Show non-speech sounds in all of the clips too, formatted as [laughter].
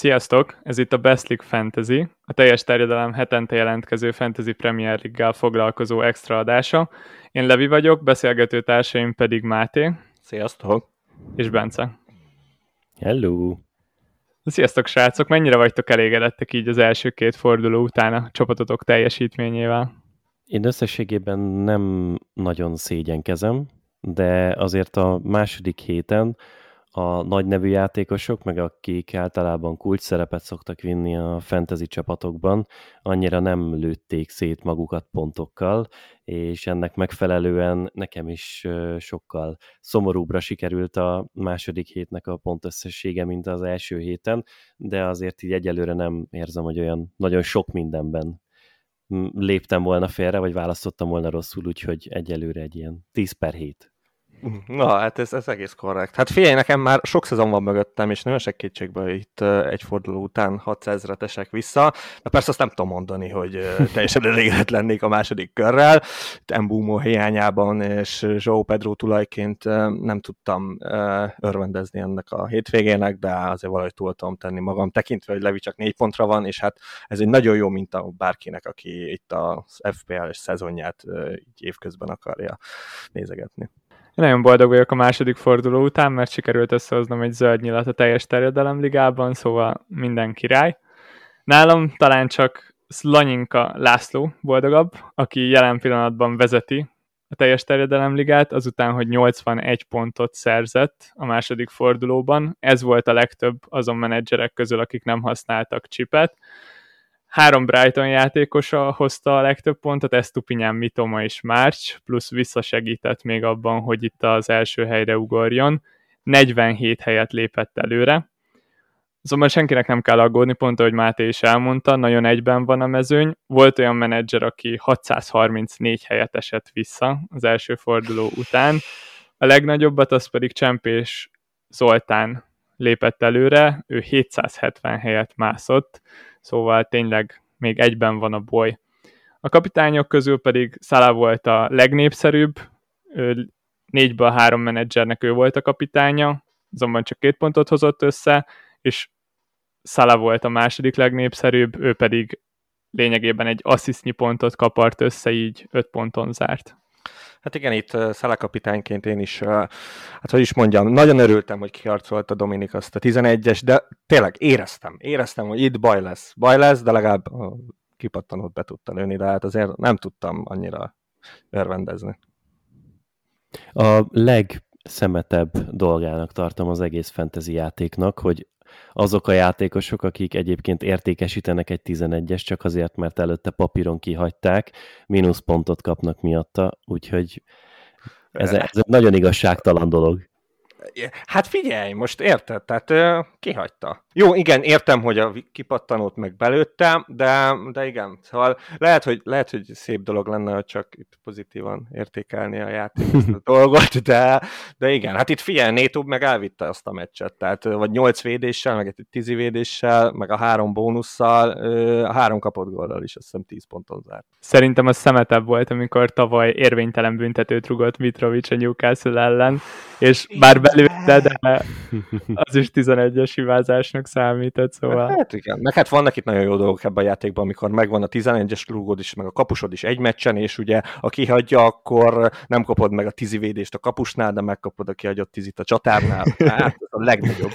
Sziasztok! Ez itt a Best League Fantasy, a teljes terjedelem hetente jelentkező Fantasy Premier League-gal foglalkozó extra adása. Én Levi vagyok, beszélgető társaim pedig Máté. Sziasztok! És Bence. Hello! Sziasztok srácok! Mennyire vagytok elégedettek így az első két forduló után a csapatotok teljesítményével? Én összességében nem nagyon szégyenkezem, de azért a második héten a nagy nevű játékosok, meg akik általában kulcs szerepet szoktak vinni a fantasy csapatokban, annyira nem lőtték szét magukat pontokkal, és ennek megfelelően nekem is sokkal szomorúbbra sikerült a második hétnek a pontösszessége, mint az első héten, de azért így egyelőre nem érzem, hogy olyan nagyon sok mindenben léptem volna félre, vagy választottam volna rosszul, úgyhogy egyelőre egy ilyen 10 per 7. Na, hát ez, ez egész korrekt. Hát figyelj, nekem már sok szezon van mögöttem, és nagyon se kétségbe itt egy forduló után 600 re esek vissza. De persze azt nem tudom mondani, hogy [laughs] teljesen elégedett lennék a második körrel. Embumó hiányában és João Pedro tulajként nem tudtam örvendezni ennek a hétvégének, de azért valahogy túl tudom tenni magam, tekintve, hogy Levi csak négy pontra van, és hát ez egy nagyon jó minta bárkinek, aki itt az FPL-es szezonját így évközben akarja nézegetni. Én nagyon boldog vagyok a második forduló után, mert sikerült összehoznom egy zöld nyilat a teljes terjedelem ligában, szóval minden király. Nálam talán csak Slanyinka László boldogabb, aki jelen pillanatban vezeti a teljes terjedelem ligát, azután, hogy 81 pontot szerzett a második fordulóban. Ez volt a legtöbb azon menedzserek közül, akik nem használtak csipet. Három Brighton játékosa hozta a legtöbb pontot, ez Tupinyán, Mitoma és Márcs, plusz visszasegített még abban, hogy itt az első helyre ugorjon. 47 helyet lépett előre. Azonban senkinek nem kell aggódni, pont ahogy Máté is elmondta, nagyon egyben van a mezőny. Volt olyan menedzser, aki 634 helyet esett vissza az első forduló után. A legnagyobbat az pedig Csempés Zoltán lépett előre, ő 770 helyet mászott, szóval tényleg még egyben van a boly. A kapitányok közül pedig Szala volt a legnépszerűbb, ő négyből három menedzsernek ő volt a kapitánya, azonban csak két pontot hozott össze, és Szala volt a második legnépszerűbb, ő pedig lényegében egy asszisztnyi pontot kapart össze, így öt ponton zárt. Hát igen, itt uh, kapitányként én is, hát hogy is mondjam, nagyon örültem, hogy kiharcolta Dominik azt a 11-es, de tényleg éreztem, éreztem, hogy itt baj lesz. Baj lesz, de legalább kipattanót be tudta lőni, de hát azért nem tudtam annyira örvendezni. A legszemetebb dolgának tartom az egész fantasy játéknak, hogy azok a játékosok, akik egyébként értékesítenek egy 11-es, csak azért, mert előtte papíron kihagyták, mínuszpontot kapnak miatta, úgyhogy ez, ez egy nagyon igazságtalan dolog. Hát figyelj, most érted, tehát ö, kihagyta. Jó, igen, értem, hogy a kipattanót meg belőtte, de, de igen, szóval lehet hogy, lehet, hogy szép dolog lenne, hogy csak itt pozitívan értékelni a játék a [laughs] dolgot, de, de igen, hát itt figyelj, Nétub meg elvitte azt a meccset, tehát vagy nyolc védéssel, meg egy tízi védéssel, meg a három bónusszal, a három kapott góllal is, azt hiszem tíz ponton zárt. Szerintem az szemetebb volt, amikor tavaly érvénytelen büntetőt rugott Mitrovic a Newcastle ellen, és bár belőtte, de az is 11-es hibázásnak számított, szóval... Hát igen, meg hát vannak itt nagyon jó dolgok ebben a játékban, amikor megvan a 11-es rúgód is, meg a kapusod is egy meccsen, és ugye a kihagyja, akkor nem kapod meg a védést a kapusnál, de megkapod a kihagyott tizit a csatárnál. [laughs] Hát, a legnagyobb.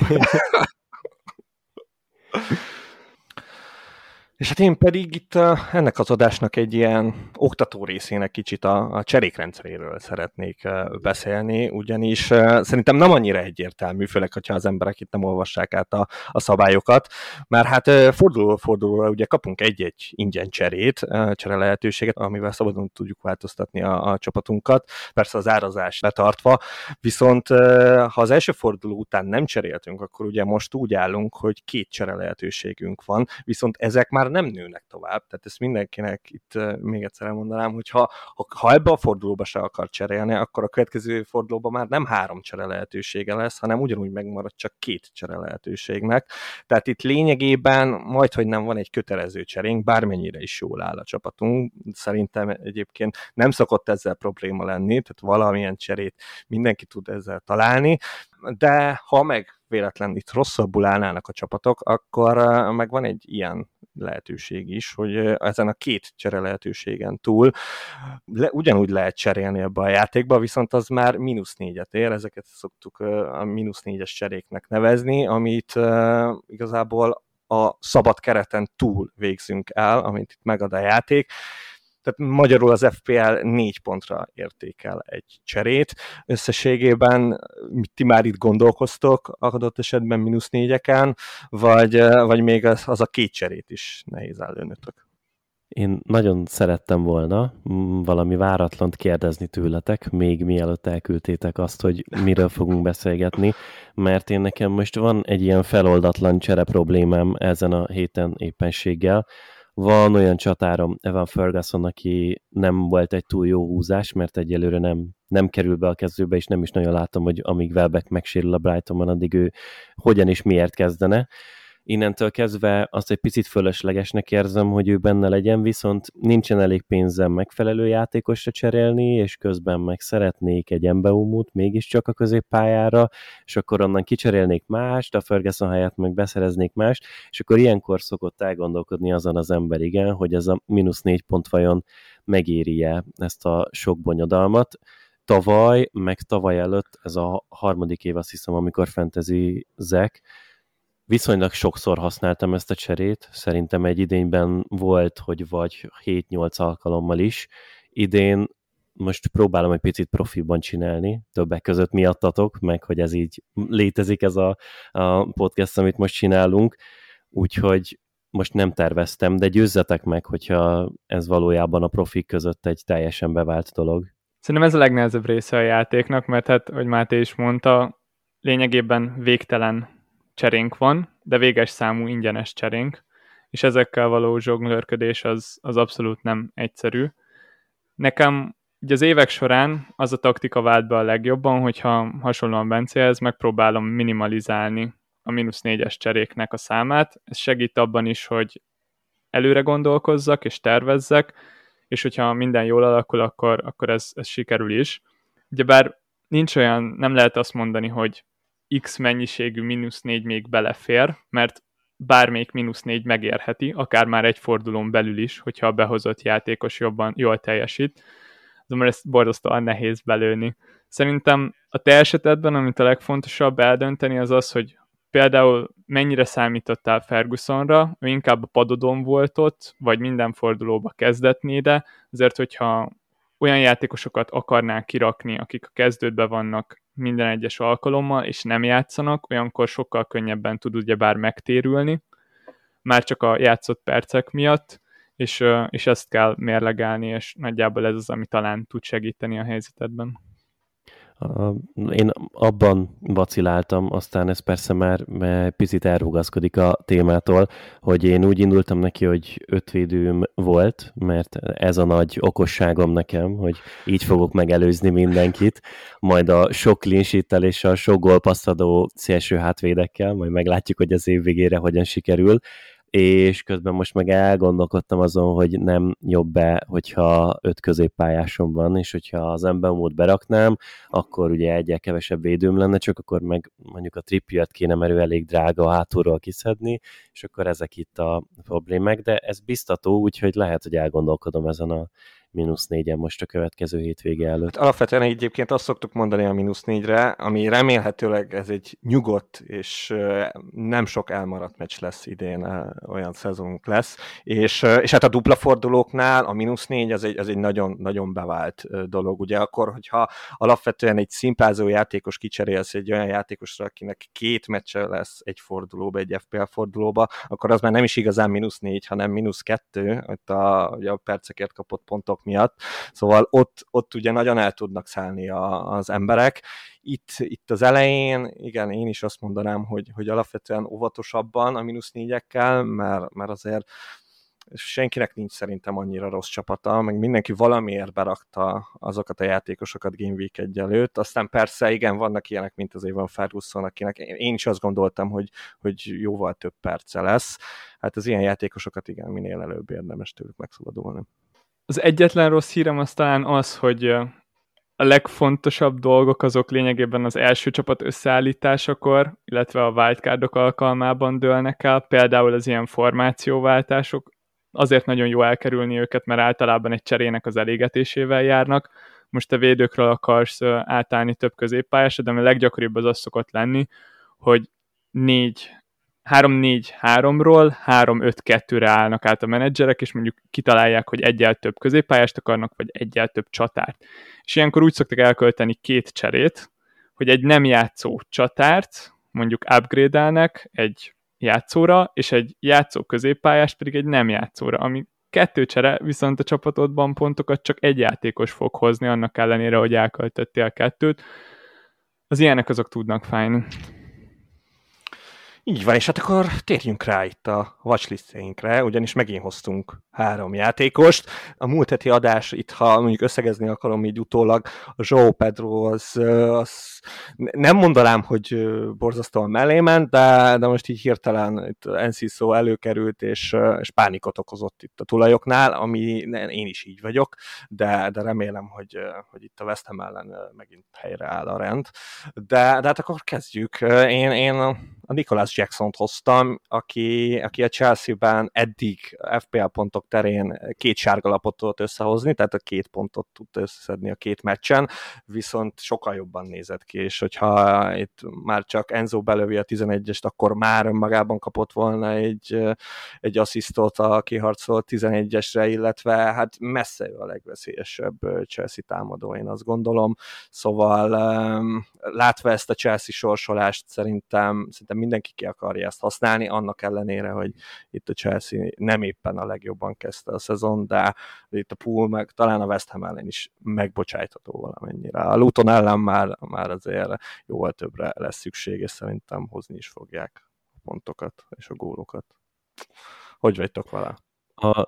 És hát én pedig itt ennek az adásnak egy ilyen oktató részének kicsit a, a cserékrendszeréről szeretnék beszélni, ugyanis szerintem nem annyira egyértelmű, főleg, hogyha az emberek itt nem olvassák át a, a szabályokat, mert hát forduló fordulóra ugye kapunk egy-egy ingyen cserét, csere lehetőséget, amivel szabadon tudjuk változtatni a, a csapatunkat, persze az árazás letartva, viszont ha az első forduló után nem cseréltünk, akkor ugye most úgy állunk, hogy két csere lehetőségünk van, viszont ezek már már nem nőnek tovább. Tehát ezt mindenkinek itt még egyszer elmondanám, hogy ha, ha ebbe a fordulóba se akar cserélni, akkor a következő fordulóban már nem három csere lehetősége lesz, hanem ugyanúgy megmarad csak két csere lehetőségnek. Tehát itt lényegében majd, hogy nem van egy kötelező cserénk, bármennyire is jól áll a csapatunk. Szerintem egyébként nem szokott ezzel probléma lenni, tehát valamilyen cserét mindenki tud ezzel találni, de ha meg véletlen itt rosszabbul állnának a csapatok, akkor meg van egy ilyen lehetőség is, hogy ezen a két csere lehetőségen túl le, ugyanúgy lehet cserélni ebbe a játékba, viszont az már mínusz négyet ér, ezeket szoktuk a mínusz négyes cseréknek nevezni, amit igazából a szabad kereten túl végzünk el, amit itt megad a játék, tehát magyarul az FPL négy pontra értékel egy cserét. Összességében ti már itt gondolkoztok adott esetben mínusz négyeken, vagy, vagy még az, az a két cserét is nehéz előnötök? Én nagyon szerettem volna valami váratlant kérdezni tőletek, még mielőtt elküldtétek azt, hogy miről fogunk beszélgetni, mert én nekem most van egy ilyen feloldatlan csere problémám ezen a héten éppenséggel, van olyan csatárom, Evan Ferguson, aki nem volt egy túl jó húzás, mert egyelőre nem, nem kerül be a kezdőbe, és nem is nagyon látom, hogy amíg Welbeck megsérül a Brightonban, addig ő hogyan és miért kezdene innentől kezdve azt egy picit fölöslegesnek érzem, hogy ő benne legyen, viszont nincsen elég pénzem megfelelő játékosra cserélni, és közben meg szeretnék egy Embeumut mégiscsak a középpályára, és akkor onnan kicserélnék mást, a Ferguson helyett meg beszereznék mást, és akkor ilyenkor szokott elgondolkodni azon az ember, igen, hogy ez a mínusz négy pont vajon megéri-e ezt a sok bonyodalmat. Tavaly, meg tavaly előtt, ez a harmadik év azt hiszem, amikor zek, Viszonylag sokszor használtam ezt a cserét, szerintem egy idényben volt, hogy vagy 7-8 alkalommal is. Idén most próbálom egy picit profiban csinálni, többek között miattatok, meg hogy ez így létezik ez a, a podcast, amit most csinálunk, úgyhogy most nem terveztem, de győzzetek meg, hogyha ez valójában a profik között egy teljesen bevált dolog. Szerintem ez a legnehezebb része a játéknak, mert hát, hogy Máté is mondta, lényegében végtelen cserénk van, de véges számú ingyenes cserénk, és ezekkel való zsonglőrködés az, az abszolút nem egyszerű. Nekem ugye az évek során az a taktika vált be a legjobban, hogyha hasonlóan Bencehez megpróbálom minimalizálni a mínusz négyes cseréknek a számát. Ez segít abban is, hogy előre gondolkozzak és tervezzek, és hogyha minden jól alakul, akkor, akkor ez, ez sikerül is. Ugyebár nincs olyan, nem lehet azt mondani, hogy X mennyiségű mínusz 4 még belefér, mert bármelyik mínusz 4 megérheti, akár már egy fordulón belül is, hogyha a behozott játékos jobban, jól teljesít. Azonban ezt borzasztóan nehéz belőni. Szerintem a te esetedben, amit a legfontosabb eldönteni, az az, hogy például mennyire számítottál Fergusonra, ő inkább a padodon volt ott, vagy minden fordulóba kezdetné, de azért, hogyha olyan játékosokat akarnál kirakni, akik a kezdődbe vannak minden egyes alkalommal, és nem játszanak, olyankor sokkal könnyebben tud ugyebár megtérülni, már csak a játszott percek miatt, és, és ezt kell mérlegelni, és nagyjából ez az, ami talán tud segíteni a helyzetedben. Én abban vaciláltam, aztán ez persze már, picit elrugaszkodik a témától, hogy én úgy indultam neki, hogy ötvédőm volt, mert ez a nagy okosságom nekem, hogy így fogok megelőzni mindenkit, majd a sok clean és a sok gólpasszadó szélső hátvédekkel, majd meglátjuk, hogy az év végére hogyan sikerül, és közben most meg elgondolkodtam azon, hogy nem jobb be, hogyha öt középpályásom van, és hogyha az Embemót beraknám, akkor ugye egyel kevesebb védőm lenne, csak akkor meg mondjuk a trippiat kéne, mert ő elég drága hátulról kiszedni, és akkor ezek itt a problémák, de ez biztató, úgyhogy lehet, hogy elgondolkodom ezen a mínusz négyen most a következő hétvége előtt. Alapvetően egyébként azt szoktuk mondani a mínusz négyre, ami remélhetőleg ez egy nyugodt és nem sok elmaradt meccs lesz idén, olyan szezonunk lesz, és, és hát a dupla fordulóknál a mínusz négy az egy, az egy nagyon, nagyon bevált dolog, ugye akkor, hogyha alapvetően egy szimpázó játékos kicserélsz egy olyan játékosra, akinek két meccse lesz egy fordulóba, egy FPL fordulóba, akkor az már nem is igazán mínusz négy, hanem mínusz kettő, ott a, ugye a percekért kapott pontok miatt. Szóval ott, ott ugye nagyon el tudnak szállni a, az emberek. Itt, itt az elején, igen, én is azt mondanám, hogy, hogy alapvetően óvatosabban a mínusz négyekkel, mert, mert azért senkinek nincs szerintem annyira rossz csapata, meg mindenki valamiért berakta azokat a játékosokat Game Week egy előtt, aztán persze igen, vannak ilyenek, mint az Evan Ferguson, akinek én is azt gondoltam, hogy, hogy jóval több perce lesz. Hát az ilyen játékosokat igen, minél előbb érdemes tőlük megszabadulni. Az egyetlen rossz hírem az talán az, hogy a legfontosabb dolgok azok lényegében az első csapat összeállításakor, illetve a wildcardok alkalmában dőlnek el, például az ilyen formációváltások, azért nagyon jó elkerülni őket, mert általában egy cserének az elégetésével járnak. Most a védőkről akarsz átállni több középpályásra, de a leggyakoribb az az szokott lenni, hogy négy 3-4-3-ról 3-5-2-re állnak át a menedzserek, és mondjuk kitalálják, hogy egyel több középpályást akarnak, vagy egyel több csatárt. És ilyenkor úgy szoktak elkölteni két cserét, hogy egy nem játszó csatárt mondjuk upgrade egy játszóra, és egy játszó középpályást pedig egy nem játszóra, ami kettő csere, viszont a csapatodban pontokat csak egy játékos fog hozni, annak ellenére, hogy elköltöttél kettőt. Az ilyenek azok tudnak fájni. Így van, és hát akkor térjünk rá itt a watchlistjeinkre, ugyanis megint hoztunk három játékost. A múlt heti adás, itt ha mondjuk összegezni akarom így utólag, a João Pedro az, az nem mondanám, hogy borzasztóan mellé ment, de, de most így hirtelen itt Enciso előkerült, és, és pánikot okozott itt a tulajoknál, ami én is így vagyok, de, de remélem, hogy, hogy itt a West Ham ellen megint helyre áll a rend. De, de hát akkor kezdjük. Én, én a Nicholas Jackson-t hoztam, aki, aki a Chelsea-ben eddig FPL pontok terén két sárgalapot tudott összehozni, tehát a két pontot tudta összeszedni a két meccsen, viszont sokkal jobban nézett ki, és hogyha itt már csak Enzo belövi a 11-est, akkor már önmagában kapott volna egy, egy asszisztot a kiharcolt 11-esre, illetve hát messze ő a legveszélyesebb Chelsea támadó, én azt gondolom. Szóval látva ezt a Chelsea sorsolást szerintem, szerintem mindenki ki akarja ezt használni, annak ellenére, hogy itt a Chelsea nem éppen a legjobban kezdte a szezon, de itt a pool meg talán a West Ham ellen is megbocsájtható valamennyire. A Luton ellen már, már azért jóval többre lesz szükség, és szerintem hozni is fogják a pontokat és a gólokat. Hogy vagytok vele? A,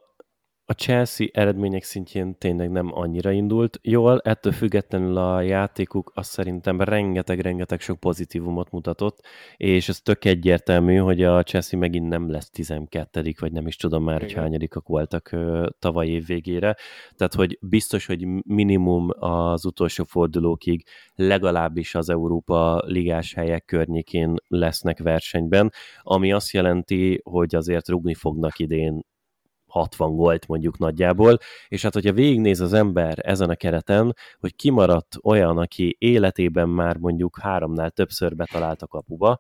a Chelsea eredmények szintjén tényleg nem annyira indult jól, ettől függetlenül a játékuk azt szerintem rengeteg-rengeteg sok pozitívumot mutatott, és ez tök egyértelmű, hogy a Chelsea megint nem lesz 12 vagy nem is tudom már, hogy hányadikak voltak tavaly év végére, tehát hogy biztos, hogy minimum az utolsó fordulókig legalábbis az Európa ligás helyek környékén lesznek versenyben, ami azt jelenti, hogy azért rugni fognak idén 60 gólt mondjuk nagyjából, és hát hogyha végignéz az ember ezen a kereten, hogy kimaradt olyan, aki életében már mondjuk háromnál többször betalált a kapuba,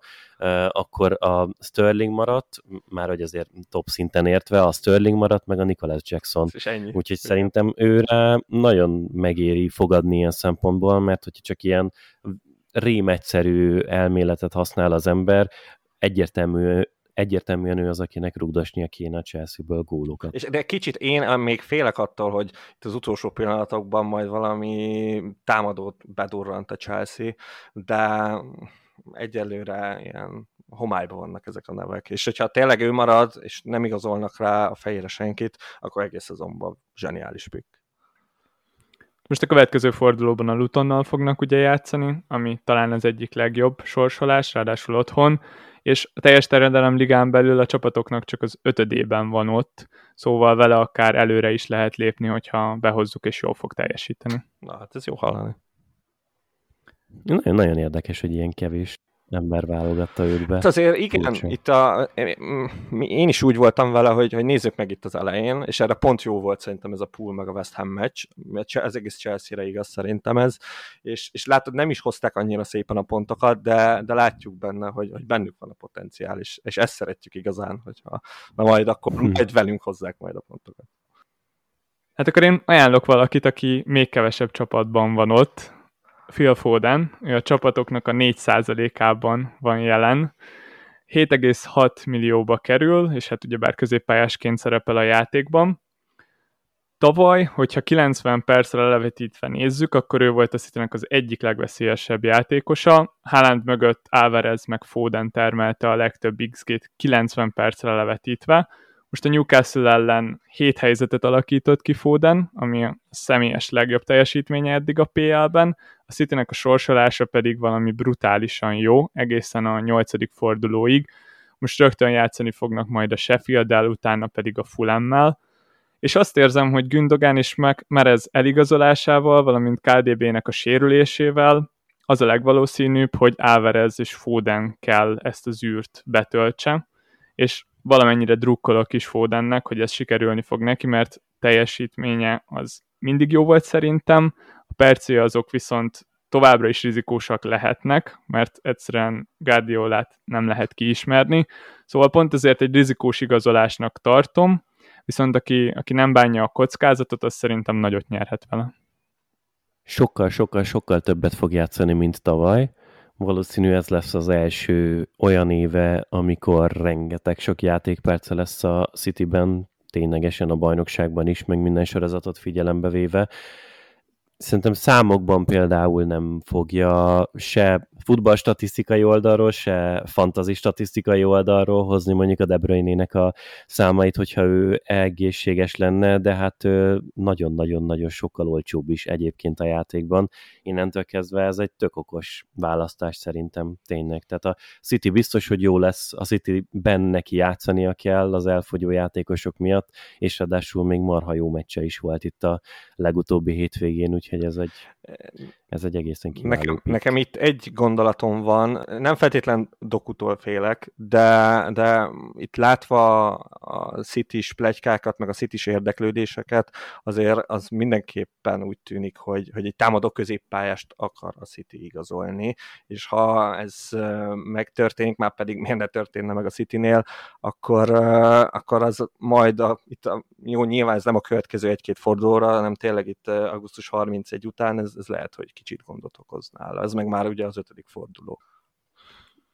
akkor a Sterling maradt, már hogy azért top szinten értve, a Sterling maradt, meg a Nicholas Jackson. És ennyi. Úgyhogy szerintem őre nagyon megéri fogadni ilyen szempontból, mert hogyha csak ilyen rém egyszerű elméletet használ az ember, egyértelmű egyértelműen ő az, akinek rugdosnia kéne a Chelsea-ből gólokat. És de kicsit én még félek attól, hogy itt az utolsó pillanatokban majd valami támadót bedurrant a Chelsea, de egyelőre ilyen homályban vannak ezek a nevek. És hogyha tényleg ő marad, és nem igazolnak rá a fejére senkit, akkor egész szezonban zseniális pick. Most a következő fordulóban a Lutonnal fognak ugye játszani, ami talán az egyik legjobb sorsolás, ráadásul otthon, és a teljes terjedelem ligán belül a csapatoknak csak az ötödében van ott, szóval vele akár előre is lehet lépni, hogyha behozzuk és jól fog teljesíteni. Na hát ez jó hallani. Nagyon, nagyon érdekes, hogy ilyen kevés ember válogatta őt be. Hát azért igen, Furcsa. itt a, én is úgy voltam vele, hogy, hogy nézzük meg itt az elején, és erre pont jó volt szerintem ez a pool meg a West Ham meccs, mert ez egész Chelsea-re igaz szerintem ez, és, és látod, nem is hozták annyira szépen a pontokat, de, de látjuk benne, hogy, hogy bennük van a potenciál, és, és ezt szeretjük igazán, hogyha na majd akkor hmm. majd velünk hozzák majd a pontokat. Hát akkor én ajánlok valakit, aki még kevesebb csapatban van ott, Phil Foden, ő a csapatoknak a 4%-ában van jelen, 7,6 millióba kerül, és hát ugyebár középpályásként szerepel a játékban. Tavaly, hogyha 90 percre levetítve nézzük, akkor ő volt a city az egyik legveszélyesebb játékosa. Haaland mögött Alvarez meg Foden termelte a legtöbb XG-t 90 percre levetítve, Most a Newcastle ellen 7 helyzetet alakított ki Foden, ami a személyes legjobb teljesítménye eddig a PL-ben, a Citynek a sorsolása pedig valami brutálisan jó, egészen a nyolcadik fordulóig. Most rögtön játszani fognak majd a Sheffield-el, utána pedig a Fulham-mel, és azt érzem, hogy Gündogan és Merez eligazolásával, valamint KDB-nek a sérülésével az a legvalószínűbb, hogy Álvarez és Foden kell ezt az űrt betöltse, és valamennyire drukkolok is Fodennek, hogy ez sikerülni fog neki, mert teljesítménye az mindig jó volt szerintem, a percé azok viszont továbbra is rizikósak lehetnek, mert egyszerűen Guardiolát nem lehet kiismerni, szóval pont ezért egy rizikós igazolásnak tartom, viszont aki, aki nem bánja a kockázatot, az szerintem nagyot nyerhet vele. Sokkal, sokkal, sokkal többet fog játszani, mint tavaly. Valószínű ez lesz az első olyan éve, amikor rengeteg sok játékperce lesz a Cityben, ténylegesen a bajnokságban is, meg minden sorozatot figyelembe véve. Szerintem számokban például nem fogja se futballstatisztikai oldalról, se fantazi statisztikai oldalról hozni mondjuk a De Bruyne-nek a számait, hogyha ő egészséges lenne, de hát nagyon-nagyon-nagyon sokkal olcsóbb is egyébként a játékban. Innentől kezdve ez egy tök okos választás szerintem tényleg. Tehát a City biztos, hogy jó lesz, a City-ben neki játszania kell az elfogyó játékosok miatt, és ráadásul még marha jó meccse is volt itt a legutóbbi hétvégén, úgyhogy ez egy, ez egy egészen kiváló. Nekem, nekem itt egy gondolatom van, nem feltétlen dokutól félek, de, de itt látva a city plegykákat, meg a city érdeklődéseket, azért az mindenképpen úgy tűnik, hogy, hogy egy támadó középpályást akar a City igazolni, és ha ez megtörténik, már pedig miért ne történne meg a Citynél, akkor, akkor az majd a, itt a, jó, nyilván ez nem a következő egy-két fordulóra, hanem tényleg itt augusztus 31 után ez, ez lehet, hogy kicsit gondot okoz nála. Ez meg már ugye az ötödik forduló.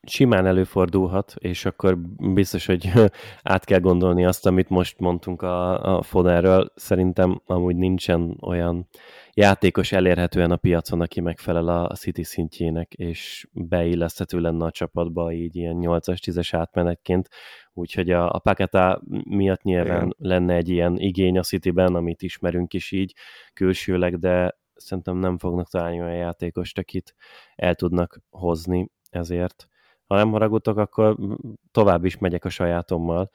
Simán előfordulhat, és akkor biztos, hogy [laughs] át kell gondolni azt, amit most mondtunk a, a Foderről. Szerintem amúgy nincsen olyan játékos elérhetően a piacon, aki megfelel a City szintjének, és beilleszthető lenne a csapatba így ilyen 8-as, 10-es átmenetként. Úgyhogy a, a Paketa miatt nyilván Igen. lenne egy ilyen igény a Cityben, amit ismerünk is így külsőleg, de szerintem nem fognak találni olyan játékost, akit el tudnak hozni ezért. Ha nem haragudtok, akkor tovább is megyek a sajátommal.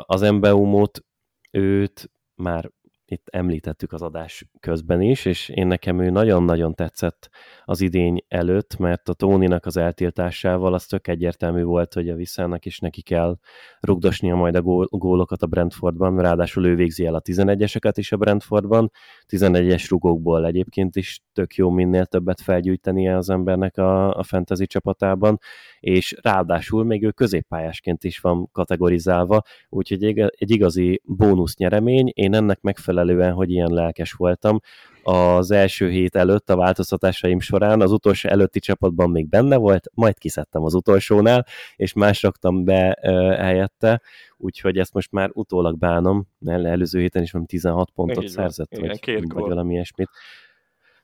Az Embeumot őt már itt említettük az adás közben is, és én nekem ő nagyon-nagyon tetszett az idény előtt, mert a Tóninak az eltiltásával az tök egyértelmű volt, hogy a Visszának is neki kell rugdosnia majd a gól, gólokat a Brentfordban, ráadásul ő végzi el a 11-eseket is a Brentfordban, 11-es rugókból egyébként is tök jó minél többet felgyűjtenie az embernek a, a fantasy csapatában, és ráadásul még ő középpályásként is van kategorizálva, úgyhogy egy igazi bónusz nyeremény, én ennek megfelelően megfelelően, hogy ilyen lelkes voltam. Az első hét előtt a változtatásaim során az utolsó előtti csapatban még benne volt, majd kiszedtem az utolsónál, és más raktam be uh, helyette, úgyhogy ezt most már utólag bánom, mert előző héten is van 16 pontot Igen, szerzett, Igen, vagy, vagy valami ilyesmit.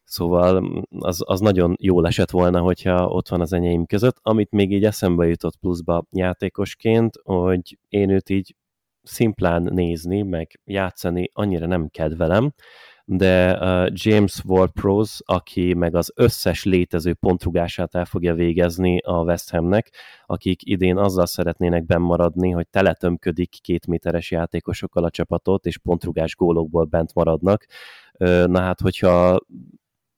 Szóval az, az nagyon jól esett volna, hogyha ott van az enyém között. Amit még így eszembe jutott pluszba játékosként, hogy én őt így szimplán nézni, meg játszani annyira nem kedvelem, de James Ward-Prowse, aki meg az összes létező pontrugását el fogja végezni a West Hamnek, akik idén azzal szeretnének bennmaradni, hogy teletömködik két méteres játékosokkal a csapatot, és pontrugás gólokból bent maradnak. Na hát, hogyha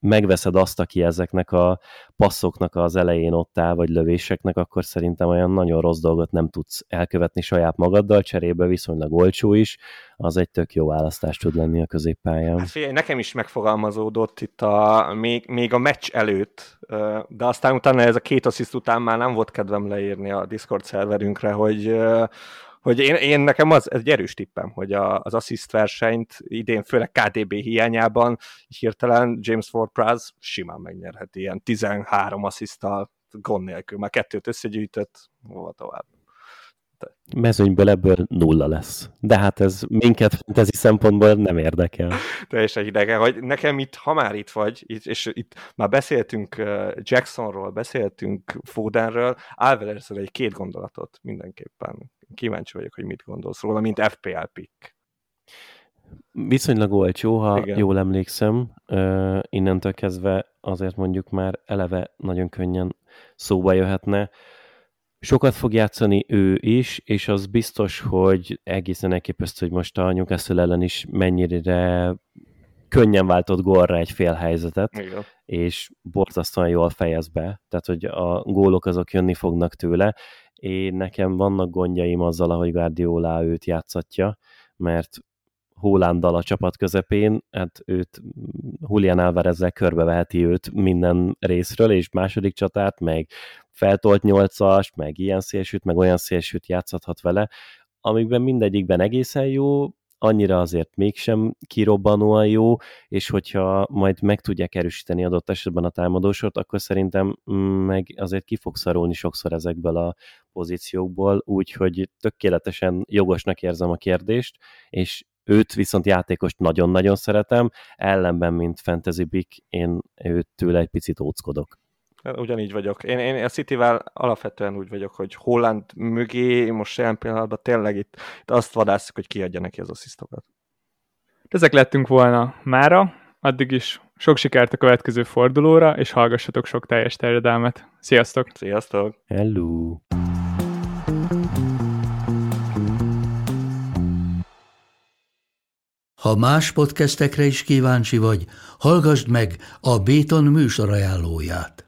megveszed azt, aki ezeknek a passzoknak az elején ott áll, vagy lövéseknek, akkor szerintem olyan nagyon rossz dolgot nem tudsz elkövetni saját magaddal, cserébe viszonylag olcsó is, az egy tök jó választás tud lenni a középpályán. Hát figyelj, nekem is megfogalmazódott itt a, még, még a meccs előtt, de aztán utána ez a két assziszt után már nem volt kedvem leírni a Discord szerverünkre, hogy hogy én, én nekem az egy erős tippem, hogy a, az assist versenyt idén, főleg KDB hiányában hirtelen James Ward-Prowse simán megnyerheti ilyen 13 asszisztal gond nélkül, már kettőt összegyűjtött, hova tovább. De. Mezőnyből ebből nulla lesz. De hát ez minket fantasy szempontból nem érdekel. Teljesen idegen, hogy nekem itt, ha már itt vagy, és itt már beszéltünk Jacksonról, beszéltünk Fodenről, Alvarezről egy két gondolatot mindenképpen kíváncsi vagyok, hogy mit gondolsz róla, mint FPL pick. Viszonylag olcsó, ha Igen. jól emlékszem. Uh, innentől kezdve azért mondjuk már eleve nagyon könnyen szóba jöhetne. Sokat fog játszani ő is, és az biztos, hogy egészen elképesztő, hogy most a Newcastle ellen is mennyire könnyen váltott gólra egy fél helyzetet, Igen. és borzasztóan jól fejez be, tehát hogy a gólok azok jönni fognak tőle. Én nekem vannak gondjaim azzal, ahogy Guardiola őt játszatja, mert Hólándal a csapat közepén, hát őt Julian Alvarezzel körbeveheti őt minden részről, és második csatát, meg feltolt nyolcast, meg ilyen szélsőt, meg olyan szélsőt játszhathat vele, amikben mindegyikben egészen jó, annyira azért mégsem kirobbanóan jó, és hogyha majd meg tudják erősíteni adott esetben a támadósort, akkor szerintem mm, meg azért ki fog szarulni sokszor ezekből a pozíciókból, úgyhogy tökéletesen jogosnak érzem a kérdést, és őt viszont játékost nagyon-nagyon szeretem, ellenben, mint Fantasy Big, én őt tőle egy picit óckodok. Ugyanígy vagyok. Én, én a City-vel alapvetően úgy vagyok, hogy Holland mögé most jelen pillanatban tényleg itt, itt azt vadászok, hogy kiadja neki az asszisztokat. Ezek lettünk volna mára, addig is sok sikert a következő fordulóra, és hallgassatok sok teljes terjedelmet. Sziasztok! Sziasztok! Hello! Ha más podcastekre is kíváncsi vagy, hallgassd meg a Béton műsor ajánlóját.